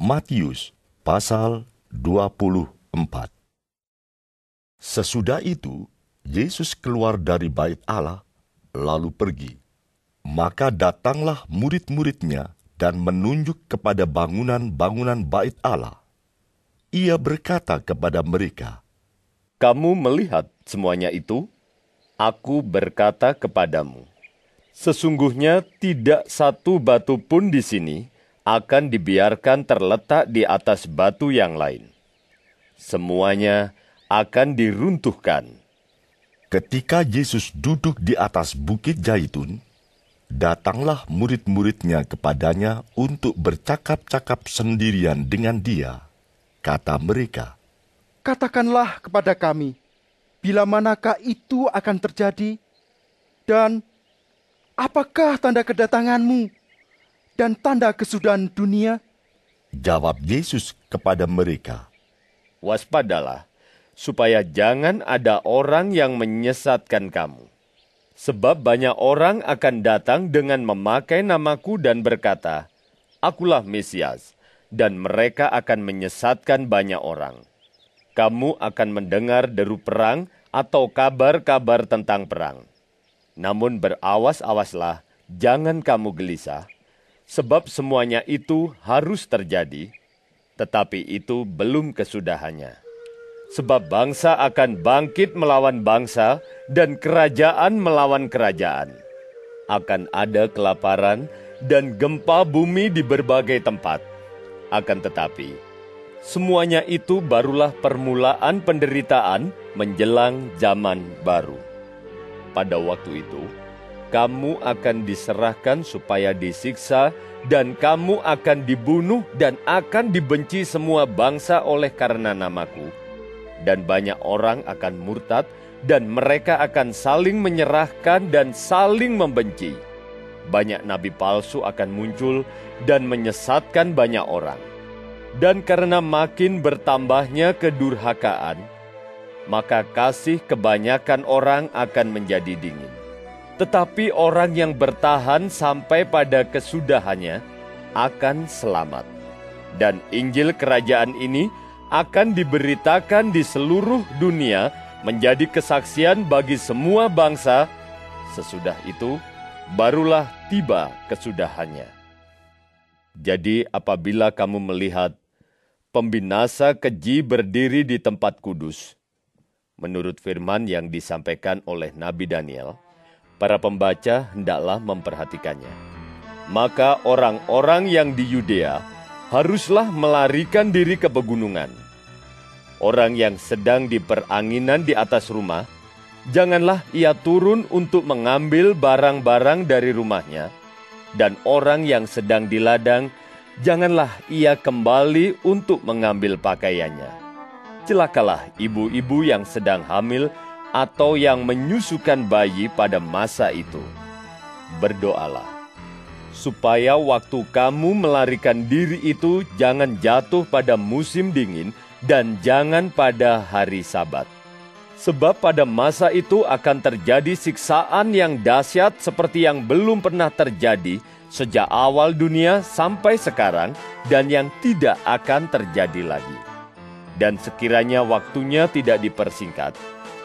Matius pasal 24 Sesudah itu, Yesus keluar dari bait Allah, lalu pergi. Maka datanglah murid-muridnya dan menunjuk kepada bangunan-bangunan bait Allah. Ia berkata kepada mereka, Kamu melihat semuanya itu? Aku berkata kepadamu, sesungguhnya tidak satu batu pun di sini akan dibiarkan terletak di atas batu yang lain. Semuanya akan diruntuhkan. Ketika Yesus duduk di atas bukit Zaitun, datanglah murid-muridnya kepadanya untuk bercakap-cakap sendirian dengan dia. Kata mereka, Katakanlah kepada kami, bila manakah itu akan terjadi, dan apakah tanda kedatanganmu dan tanda kesudahan dunia? Jawab Yesus kepada mereka, Waspadalah, supaya jangan ada orang yang menyesatkan kamu. Sebab banyak orang akan datang dengan memakai namaku dan berkata, Akulah Mesias, dan mereka akan menyesatkan banyak orang kamu akan mendengar deru perang atau kabar-kabar tentang perang. Namun berawas-awaslah, jangan kamu gelisah, sebab semuanya itu harus terjadi, tetapi itu belum kesudahannya. Sebab bangsa akan bangkit melawan bangsa, dan kerajaan melawan kerajaan. Akan ada kelaparan dan gempa bumi di berbagai tempat. Akan tetapi, Semuanya itu barulah permulaan penderitaan menjelang zaman baru. Pada waktu itu, kamu akan diserahkan supaya disiksa, dan kamu akan dibunuh dan akan dibenci semua bangsa oleh karena namaku. Dan banyak orang akan murtad, dan mereka akan saling menyerahkan dan saling membenci. Banyak nabi palsu akan muncul dan menyesatkan banyak orang dan karena makin bertambahnya kedurhakaan, maka kasih kebanyakan orang akan menjadi dingin. Tetapi orang yang bertahan sampai pada kesudahannya akan selamat. Dan Injil kerajaan ini akan diberitakan di seluruh dunia menjadi kesaksian bagi semua bangsa. Sesudah itu, barulah tiba kesudahannya. Jadi, apabila kamu melihat pembinasa keji berdiri di tempat kudus. Menurut firman yang disampaikan oleh Nabi Daniel, para pembaca hendaklah memperhatikannya. Maka orang-orang yang di Yudea haruslah melarikan diri ke pegunungan. Orang yang sedang di peranginan di atas rumah, janganlah ia turun untuk mengambil barang-barang dari rumahnya, dan orang yang sedang di ladang, janganlah ia kembali untuk mengambil pakaiannya. Celakalah ibu-ibu yang sedang hamil atau yang menyusukan bayi pada masa itu. Berdoalah, supaya waktu kamu melarikan diri itu jangan jatuh pada musim dingin dan jangan pada hari sabat. Sebab pada masa itu akan terjadi siksaan yang dahsyat seperti yang belum pernah terjadi sejak awal dunia sampai sekarang dan yang tidak akan terjadi lagi. Dan sekiranya waktunya tidak dipersingkat,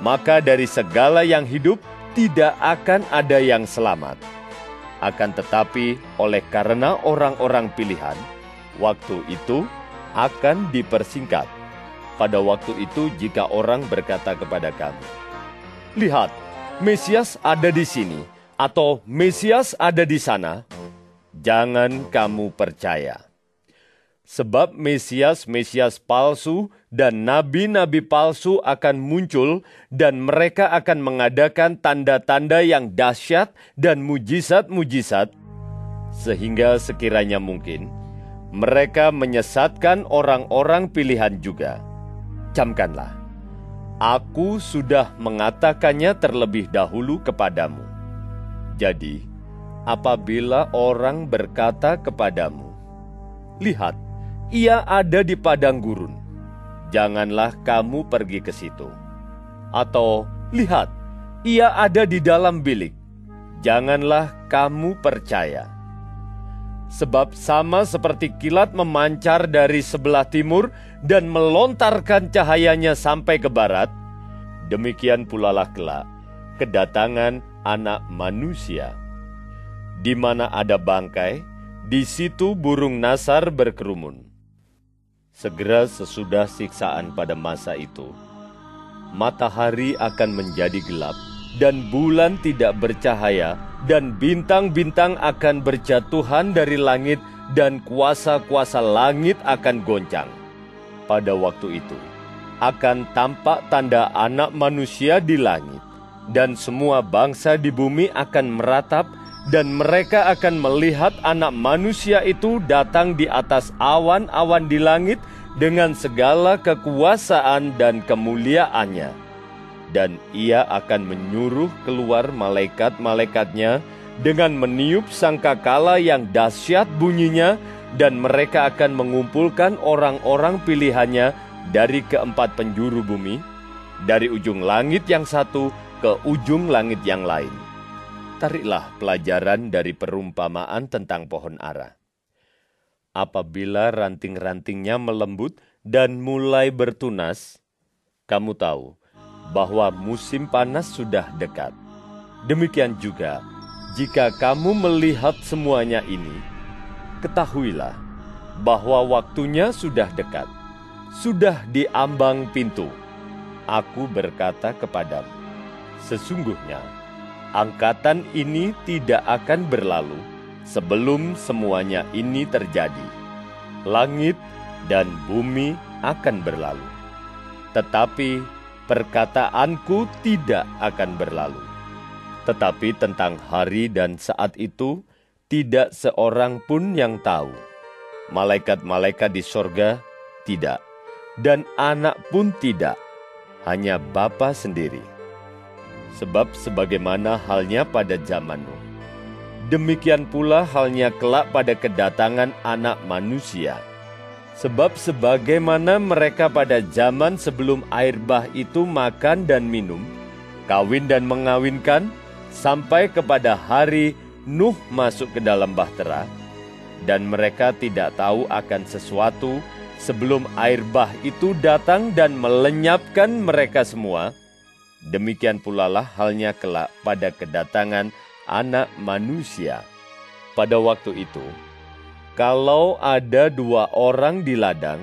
maka dari segala yang hidup tidak akan ada yang selamat. Akan tetapi oleh karena orang-orang pilihan, waktu itu akan dipersingkat. Pada waktu itu jika orang berkata kepada kamu, Lihat, Mesias ada di sini, atau Mesias ada di sana, jangan kamu percaya. Sebab Mesias-Mesias palsu dan nabi-nabi palsu akan muncul dan mereka akan mengadakan tanda-tanda yang dahsyat dan mujizat-mujizat sehingga sekiranya mungkin mereka menyesatkan orang-orang pilihan juga. Camkanlah, aku sudah mengatakannya terlebih dahulu kepadamu. Jadi, apabila orang berkata kepadamu, "Lihat, ia ada di padang gurun." Janganlah kamu pergi ke situ. Atau, "Lihat, ia ada di dalam bilik." Janganlah kamu percaya. sebab sama seperti kilat memancar dari sebelah timur dan melontarkan cahayanya sampai ke barat, demikian pula lah kelak kedatangan anak manusia. Di mana ada bangkai, di situ burung nasar berkerumun. Segera sesudah siksaan pada masa itu, matahari akan menjadi gelap, dan bulan tidak bercahaya, dan bintang-bintang akan berjatuhan dari langit, dan kuasa-kuasa langit akan goncang. Pada waktu itu, akan tampak tanda anak manusia di langit, dan semua bangsa di bumi akan meratap, dan mereka akan melihat anak manusia itu datang di atas awan-awan di langit dengan segala kekuasaan dan kemuliaannya. Dan ia akan menyuruh keluar malaikat-malaikatnya dengan meniup sangkakala yang dahsyat bunyinya dan mereka akan mengumpulkan orang-orang pilihannya dari keempat penjuru bumi, dari ujung langit yang satu ke ujung langit yang lain tariklah pelajaran dari perumpamaan tentang pohon ara. Apabila ranting-rantingnya melembut dan mulai bertunas, kamu tahu bahwa musim panas sudah dekat. Demikian juga, jika kamu melihat semuanya ini, ketahuilah bahwa waktunya sudah dekat, sudah diambang pintu. Aku berkata kepadamu, sesungguhnya angkatan ini tidak akan berlalu sebelum semuanya ini terjadi. Langit dan bumi akan berlalu, tetapi perkataanku tidak akan berlalu. Tetapi tentang hari dan saat itu, tidak seorang pun yang tahu. Malaikat-malaikat di sorga tidak, dan anak pun tidak, hanya Bapa sendiri Sebab sebagaimana halnya pada zaman Nuh, demikian pula halnya kelak pada kedatangan anak manusia. Sebab sebagaimana mereka pada zaman sebelum air bah itu makan dan minum, kawin dan mengawinkan, sampai kepada hari Nuh masuk ke dalam bahtera, dan mereka tidak tahu akan sesuatu sebelum air bah itu datang dan melenyapkan mereka semua, Demikian pula lah halnya kelak pada kedatangan anak manusia. Pada waktu itu, kalau ada dua orang di ladang,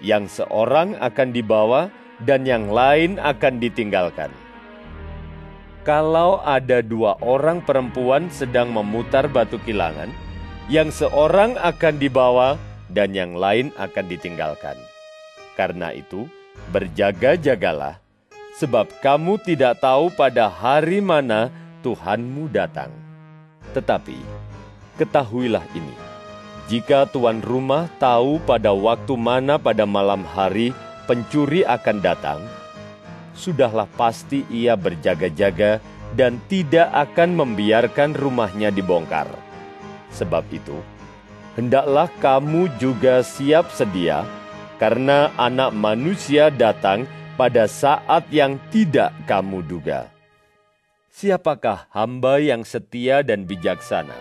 yang seorang akan dibawa dan yang lain akan ditinggalkan. Kalau ada dua orang perempuan sedang memutar batu kilangan, yang seorang akan dibawa dan yang lain akan ditinggalkan. Karena itu, berjaga-jagalah sebab kamu tidak tahu pada hari mana Tuhanmu datang. Tetapi ketahuilah ini, jika tuan rumah tahu pada waktu mana pada malam hari pencuri akan datang, sudahlah pasti ia berjaga-jaga dan tidak akan membiarkan rumahnya dibongkar. Sebab itu, hendaklah kamu juga siap sedia, karena Anak Manusia datang pada saat yang tidak kamu duga. Siapakah hamba yang setia dan bijaksana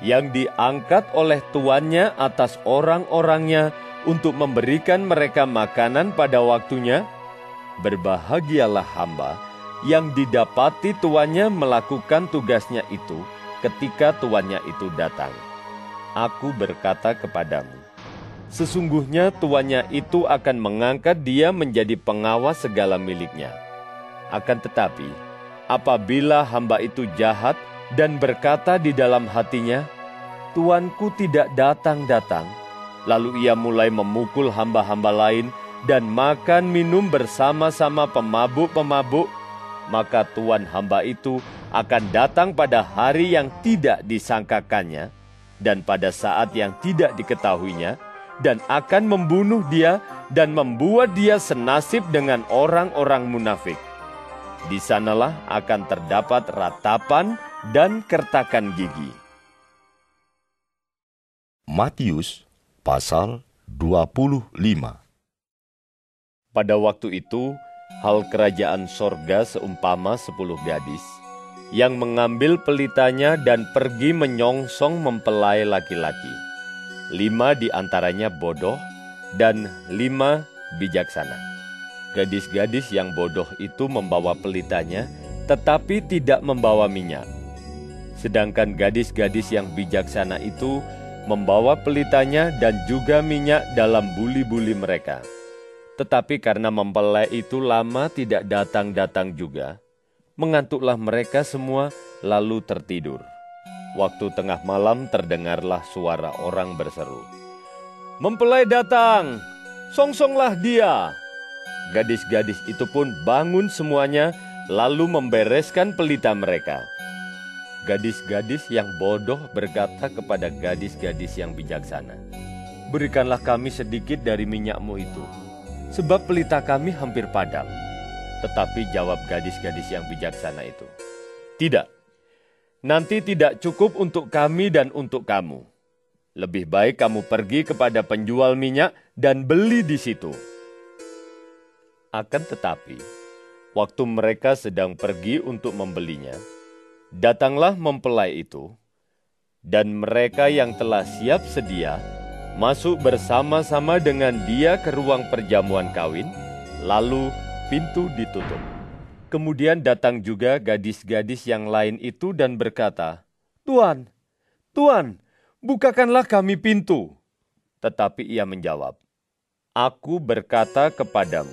yang diangkat oleh tuannya atas orang-orangnya untuk memberikan mereka makanan pada waktunya? Berbahagialah hamba yang didapati tuannya melakukan tugasnya itu ketika tuannya itu datang. Aku berkata kepadamu, Sesungguhnya tuannya itu akan mengangkat dia menjadi pengawas segala miliknya. Akan tetapi, apabila hamba itu jahat dan berkata di dalam hatinya, Tuanku tidak datang-datang, lalu ia mulai memukul hamba-hamba lain dan makan minum bersama-sama pemabuk-pemabuk, maka tuan hamba itu akan datang pada hari yang tidak disangkakannya dan pada saat yang tidak diketahuinya, dan akan membunuh dia dan membuat dia senasib dengan orang-orang munafik. Di sanalah akan terdapat ratapan dan kertakan gigi. Matius pasal 25 Pada waktu itu, hal kerajaan sorga seumpama sepuluh gadis yang mengambil pelitanya dan pergi menyongsong mempelai laki-laki lima di antaranya bodoh, dan lima bijaksana. Gadis-gadis yang bodoh itu membawa pelitanya, tetapi tidak membawa minyak. Sedangkan gadis-gadis yang bijaksana itu membawa pelitanya dan juga minyak dalam buli-buli mereka. Tetapi karena mempelai itu lama tidak datang-datang juga, mengantuklah mereka semua lalu tertidur. Waktu tengah malam terdengarlah suara orang berseru. Mempelai datang, songsonglah dia. Gadis-gadis itu pun bangun semuanya lalu membereskan pelita mereka. Gadis-gadis yang bodoh berkata kepada gadis-gadis yang bijaksana, Berikanlah kami sedikit dari minyakmu itu, sebab pelita kami hampir padam. Tetapi jawab gadis-gadis yang bijaksana itu, Tidak, nanti tidak cukup untuk kami dan untuk kamu. Lebih baik kamu pergi kepada penjual minyak dan beli di situ. Akan tetapi, waktu mereka sedang pergi untuk membelinya, Datanglah mempelai itu, dan mereka yang telah siap sedia masuk bersama-sama dengan dia ke ruang perjamuan kawin, lalu pintu ditutup. Kemudian datang juga gadis-gadis yang lain itu dan berkata, Tuan, Tuan, bukakanlah kami pintu. Tetapi ia menjawab, Aku berkata kepadamu,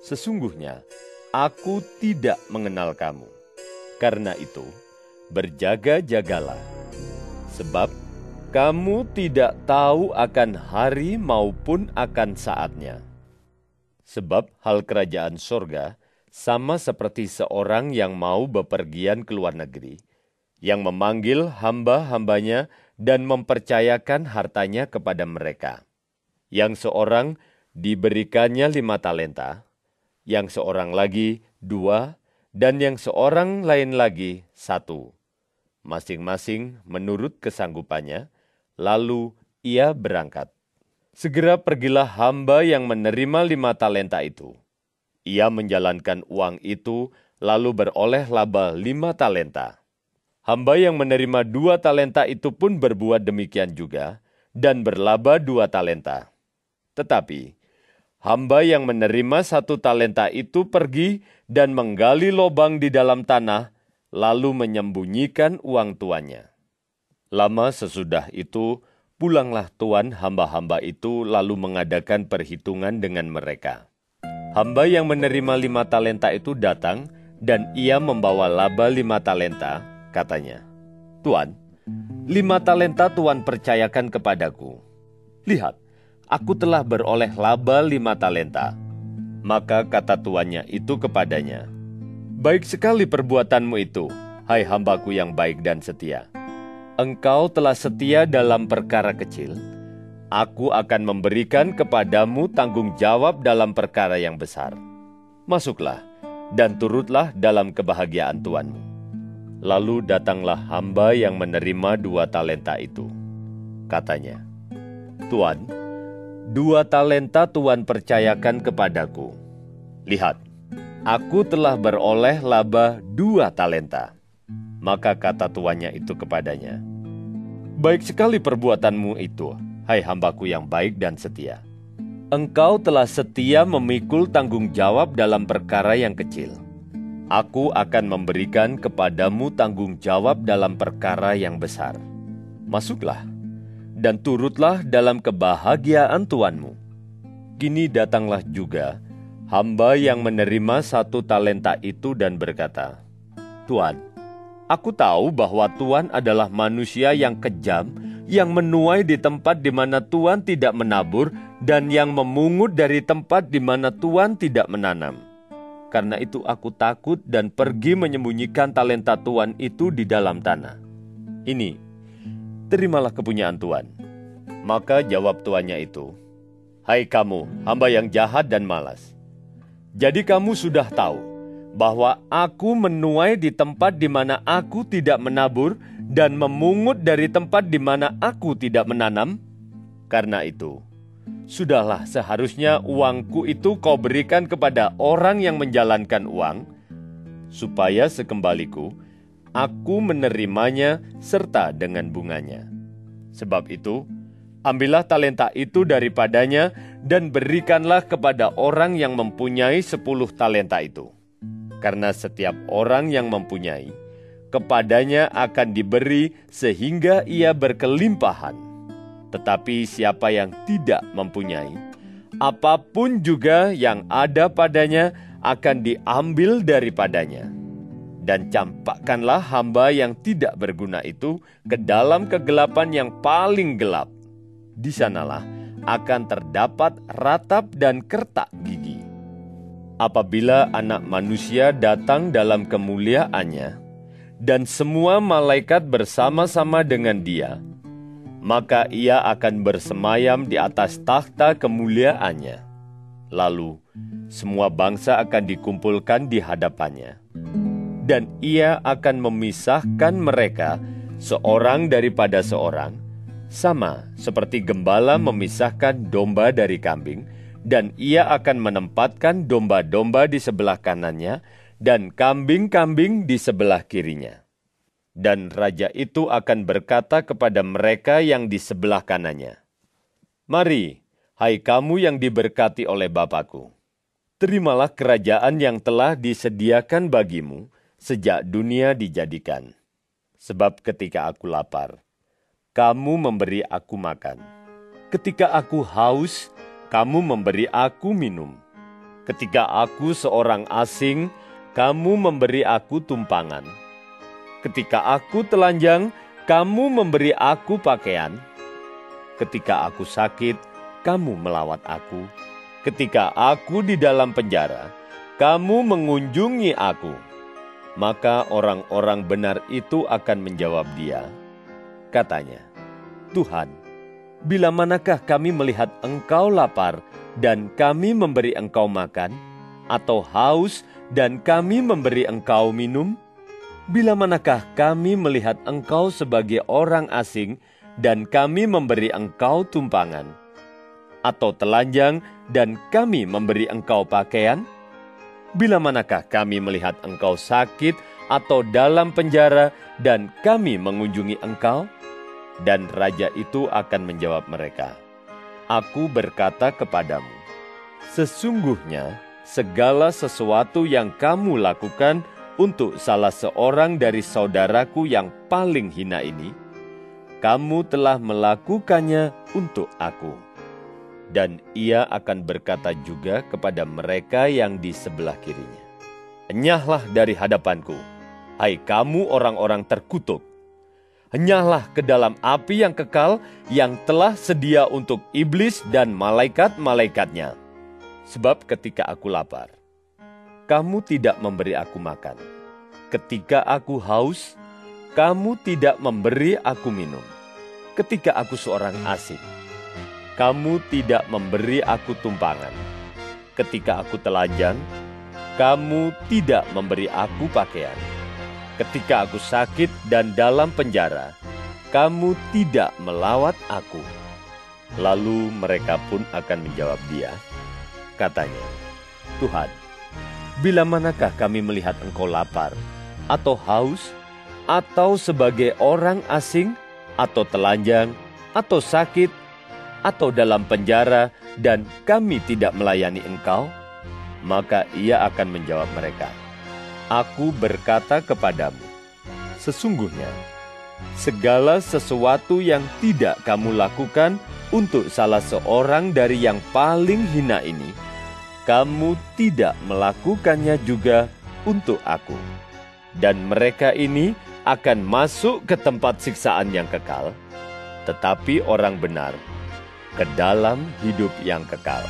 sesungguhnya aku tidak mengenal kamu. Karena itu, berjaga-jagalah, sebab kamu tidak tahu akan hari maupun akan saatnya. Sebab hal kerajaan sorga sama seperti seorang yang mau bepergian ke luar negeri, yang memanggil hamba-hambanya dan mempercayakan hartanya kepada mereka. Yang seorang diberikannya lima talenta, yang seorang lagi dua, dan yang seorang lain lagi satu, masing-masing menurut kesanggupannya, lalu ia berangkat. Segera pergilah hamba yang menerima lima talenta itu. Ia menjalankan uang itu, lalu beroleh laba lima talenta. Hamba yang menerima dua talenta itu pun berbuat demikian juga, dan berlaba dua talenta. Tetapi hamba yang menerima satu talenta itu pergi dan menggali lobang di dalam tanah, lalu menyembunyikan uang tuannya. Lama sesudah itu, pulanglah tuan hamba-hamba itu lalu mengadakan perhitungan dengan mereka. Hamba yang menerima lima talenta itu datang, dan ia membawa laba lima talenta, katanya. Tuan, lima talenta Tuan percayakan kepadaku. Lihat, aku telah beroleh laba lima talenta. Maka kata tuannya itu kepadanya, Baik sekali perbuatanmu itu, hai hambaku yang baik dan setia. Engkau telah setia dalam perkara kecil, aku akan memberikan kepadamu tanggung jawab dalam perkara yang besar. Masuklah dan turutlah dalam kebahagiaan tuanmu. Lalu datanglah hamba yang menerima dua talenta itu. Katanya, Tuan, Dua talenta Tuhan percayakan kepadaku. Lihat, aku telah beroleh laba dua talenta. Maka kata tuannya itu kepadanya, Baik sekali perbuatanmu itu, hai hambaku yang baik dan setia. Engkau telah setia memikul tanggung jawab dalam perkara yang kecil. Aku akan memberikan kepadamu tanggung jawab dalam perkara yang besar. Masuklah, dan turutlah dalam kebahagiaan Tuanmu. Kini datanglah juga hamba yang menerima satu talenta itu dan berkata, Tuan, aku tahu bahwa Tuan adalah manusia yang kejam, yang menuai di tempat di mana Tuan tidak menabur, dan yang memungut dari tempat di mana Tuan tidak menanam. Karena itu aku takut dan pergi menyembunyikan talenta Tuan itu di dalam tanah. Ini terimalah kepunyaan Tuhan. Maka jawab tuannya itu, Hai kamu, hamba yang jahat dan malas. Jadi kamu sudah tahu bahwa aku menuai di tempat di mana aku tidak menabur dan memungut dari tempat di mana aku tidak menanam? Karena itu, sudahlah seharusnya uangku itu kau berikan kepada orang yang menjalankan uang, supaya sekembaliku aku menerimanya serta dengan bunganya. Sebab itu, Ambillah talenta itu daripadanya dan berikanlah kepada orang yang mempunyai sepuluh talenta itu. Karena setiap orang yang mempunyai, kepadanya akan diberi sehingga ia berkelimpahan. Tetapi siapa yang tidak mempunyai, apa pun juga yang ada padanya akan diambil daripadanya dan campakkanlah hamba yang tidak berguna itu ke dalam kegelapan yang paling gelap. Di sanalah akan terdapat ratap dan kertak gigi. Apabila anak manusia datang dalam kemuliaannya, dan semua malaikat bersama-sama dengan dia, maka ia akan bersemayam di atas takhta kemuliaannya. Lalu, semua bangsa akan dikumpulkan di hadapannya dan ia akan memisahkan mereka seorang daripada seorang, sama seperti gembala memisahkan domba dari kambing, dan ia akan menempatkan domba-domba di sebelah kanannya dan kambing-kambing di sebelah kirinya. Dan raja itu akan berkata kepada mereka yang di sebelah kanannya, Mari, hai kamu yang diberkati oleh Bapakku, terimalah kerajaan yang telah disediakan bagimu, sejak dunia dijadikan. Sebab ketika aku lapar, kamu memberi aku makan. Ketika aku haus, kamu memberi aku minum. Ketika aku seorang asing, kamu memberi aku tumpangan. Ketika aku telanjang, kamu memberi aku pakaian. Ketika aku sakit, kamu melawat aku. Ketika aku di dalam penjara, kamu mengunjungi aku maka orang-orang benar itu akan menjawab dia. Katanya, Tuhan, bila manakah kami melihat engkau lapar dan kami memberi engkau makan, atau haus dan kami memberi engkau minum? Bila manakah kami melihat engkau sebagai orang asing dan kami memberi engkau tumpangan? Atau telanjang dan kami memberi engkau pakaian?' Bila manakah kami melihat engkau sakit atau dalam penjara dan kami mengunjungi engkau? Dan raja itu akan menjawab mereka, Aku berkata kepadamu, sesungguhnya segala sesuatu yang kamu lakukan untuk salah seorang dari saudaraku yang paling hina ini, kamu telah melakukannya untuk aku.' dan ia akan berkata juga kepada mereka yang di sebelah kirinya, Enyahlah dari hadapanku, hai kamu orang-orang terkutuk. Enyahlah ke dalam api yang kekal yang telah sedia untuk iblis dan malaikat-malaikatnya. Sebab ketika aku lapar, kamu tidak memberi aku makan. Ketika aku haus, kamu tidak memberi aku minum. Ketika aku seorang asing, kamu tidak memberi aku tumpangan. Ketika aku telanjang, kamu tidak memberi aku pakaian. Ketika aku sakit dan dalam penjara, kamu tidak melawat aku. Lalu mereka pun akan menjawab dia, katanya, Tuhan, bila manakah kami melihat engkau lapar, atau haus, atau sebagai orang asing, atau telanjang, atau sakit, atau dalam penjara dan kami tidak melayani engkau? Maka ia akan menjawab mereka, Aku berkata kepadamu, sesungguhnya segala sesuatu yang tidak kamu lakukan untuk salah seorang dari yang paling hina ini, kamu tidak melakukannya juga untuk aku. Dan mereka ini akan masuk ke tempat siksaan yang kekal, tetapi orang benar ke dalam hidup yang kekal.